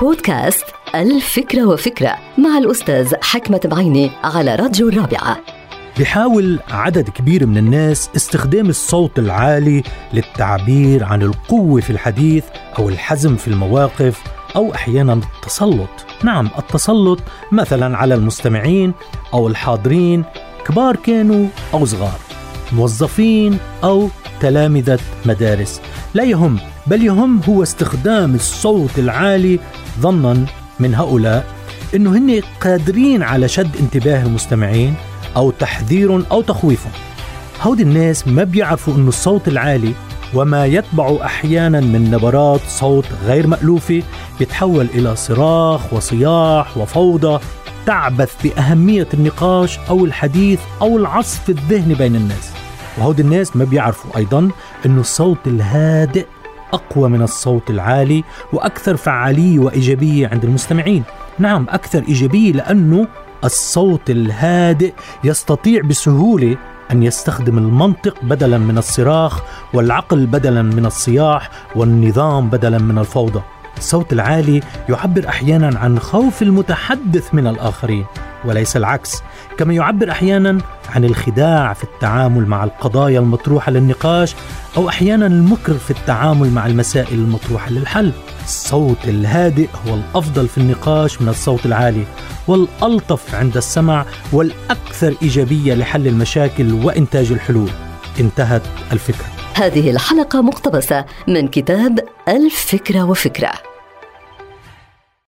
بودكاست الفكرة وفكرة مع الأستاذ حكمة بعيني على راديو الرابعة. بيحاول عدد كبير من الناس استخدام الصوت العالي للتعبير عن القوة في الحديث أو الحزم في المواقف أو أحيانا التسلط. نعم التسلط مثلا على المستمعين أو الحاضرين كبار كانوا أو صغار موظفين أو تلامذة مدارس. لا يهم بل يهم هو استخدام الصوت العالي ظنا من هؤلاء إنه هن قادرين على شد انتباه المستمعين أو تحذير أو تخويفهم هودي الناس ما بيعرفوا إنه الصوت العالي وما يتبع أحيانا من نبرات صوت غير مالوفه يتحول إلى صراخ وصياح وفوضى تعبث بأهمية النقاش أو الحديث أو العصف الذهني بين الناس. وهود الناس ما بيعرفوا أيضا إنه الصوت الهادئ أقوى من الصوت العالي وأكثر فعالية وإيجابية عند المستمعين. نعم أكثر إيجابية لأنه الصوت الهادئ يستطيع بسهولة أن يستخدم المنطق بدلا من الصراخ والعقل بدلا من الصياح والنظام بدلا من الفوضى. الصوت العالي يعبر أحيانا عن خوف المتحدث من الآخرين. وليس العكس كما يعبر أحيانا عن الخداع في التعامل مع القضايا المطروحة للنقاش أو أحيانا المكر في التعامل مع المسائل المطروحة للحل. الصوت الهادئ هو الأفضل في النقاش من الصوت العالي والألطف عند السمع والأكثر إيجابية لحل المشاكل وإنتاج الحلول. انتهت الفكرة. هذه الحلقة مقتبسة من كتاب الفكرة وفكرة.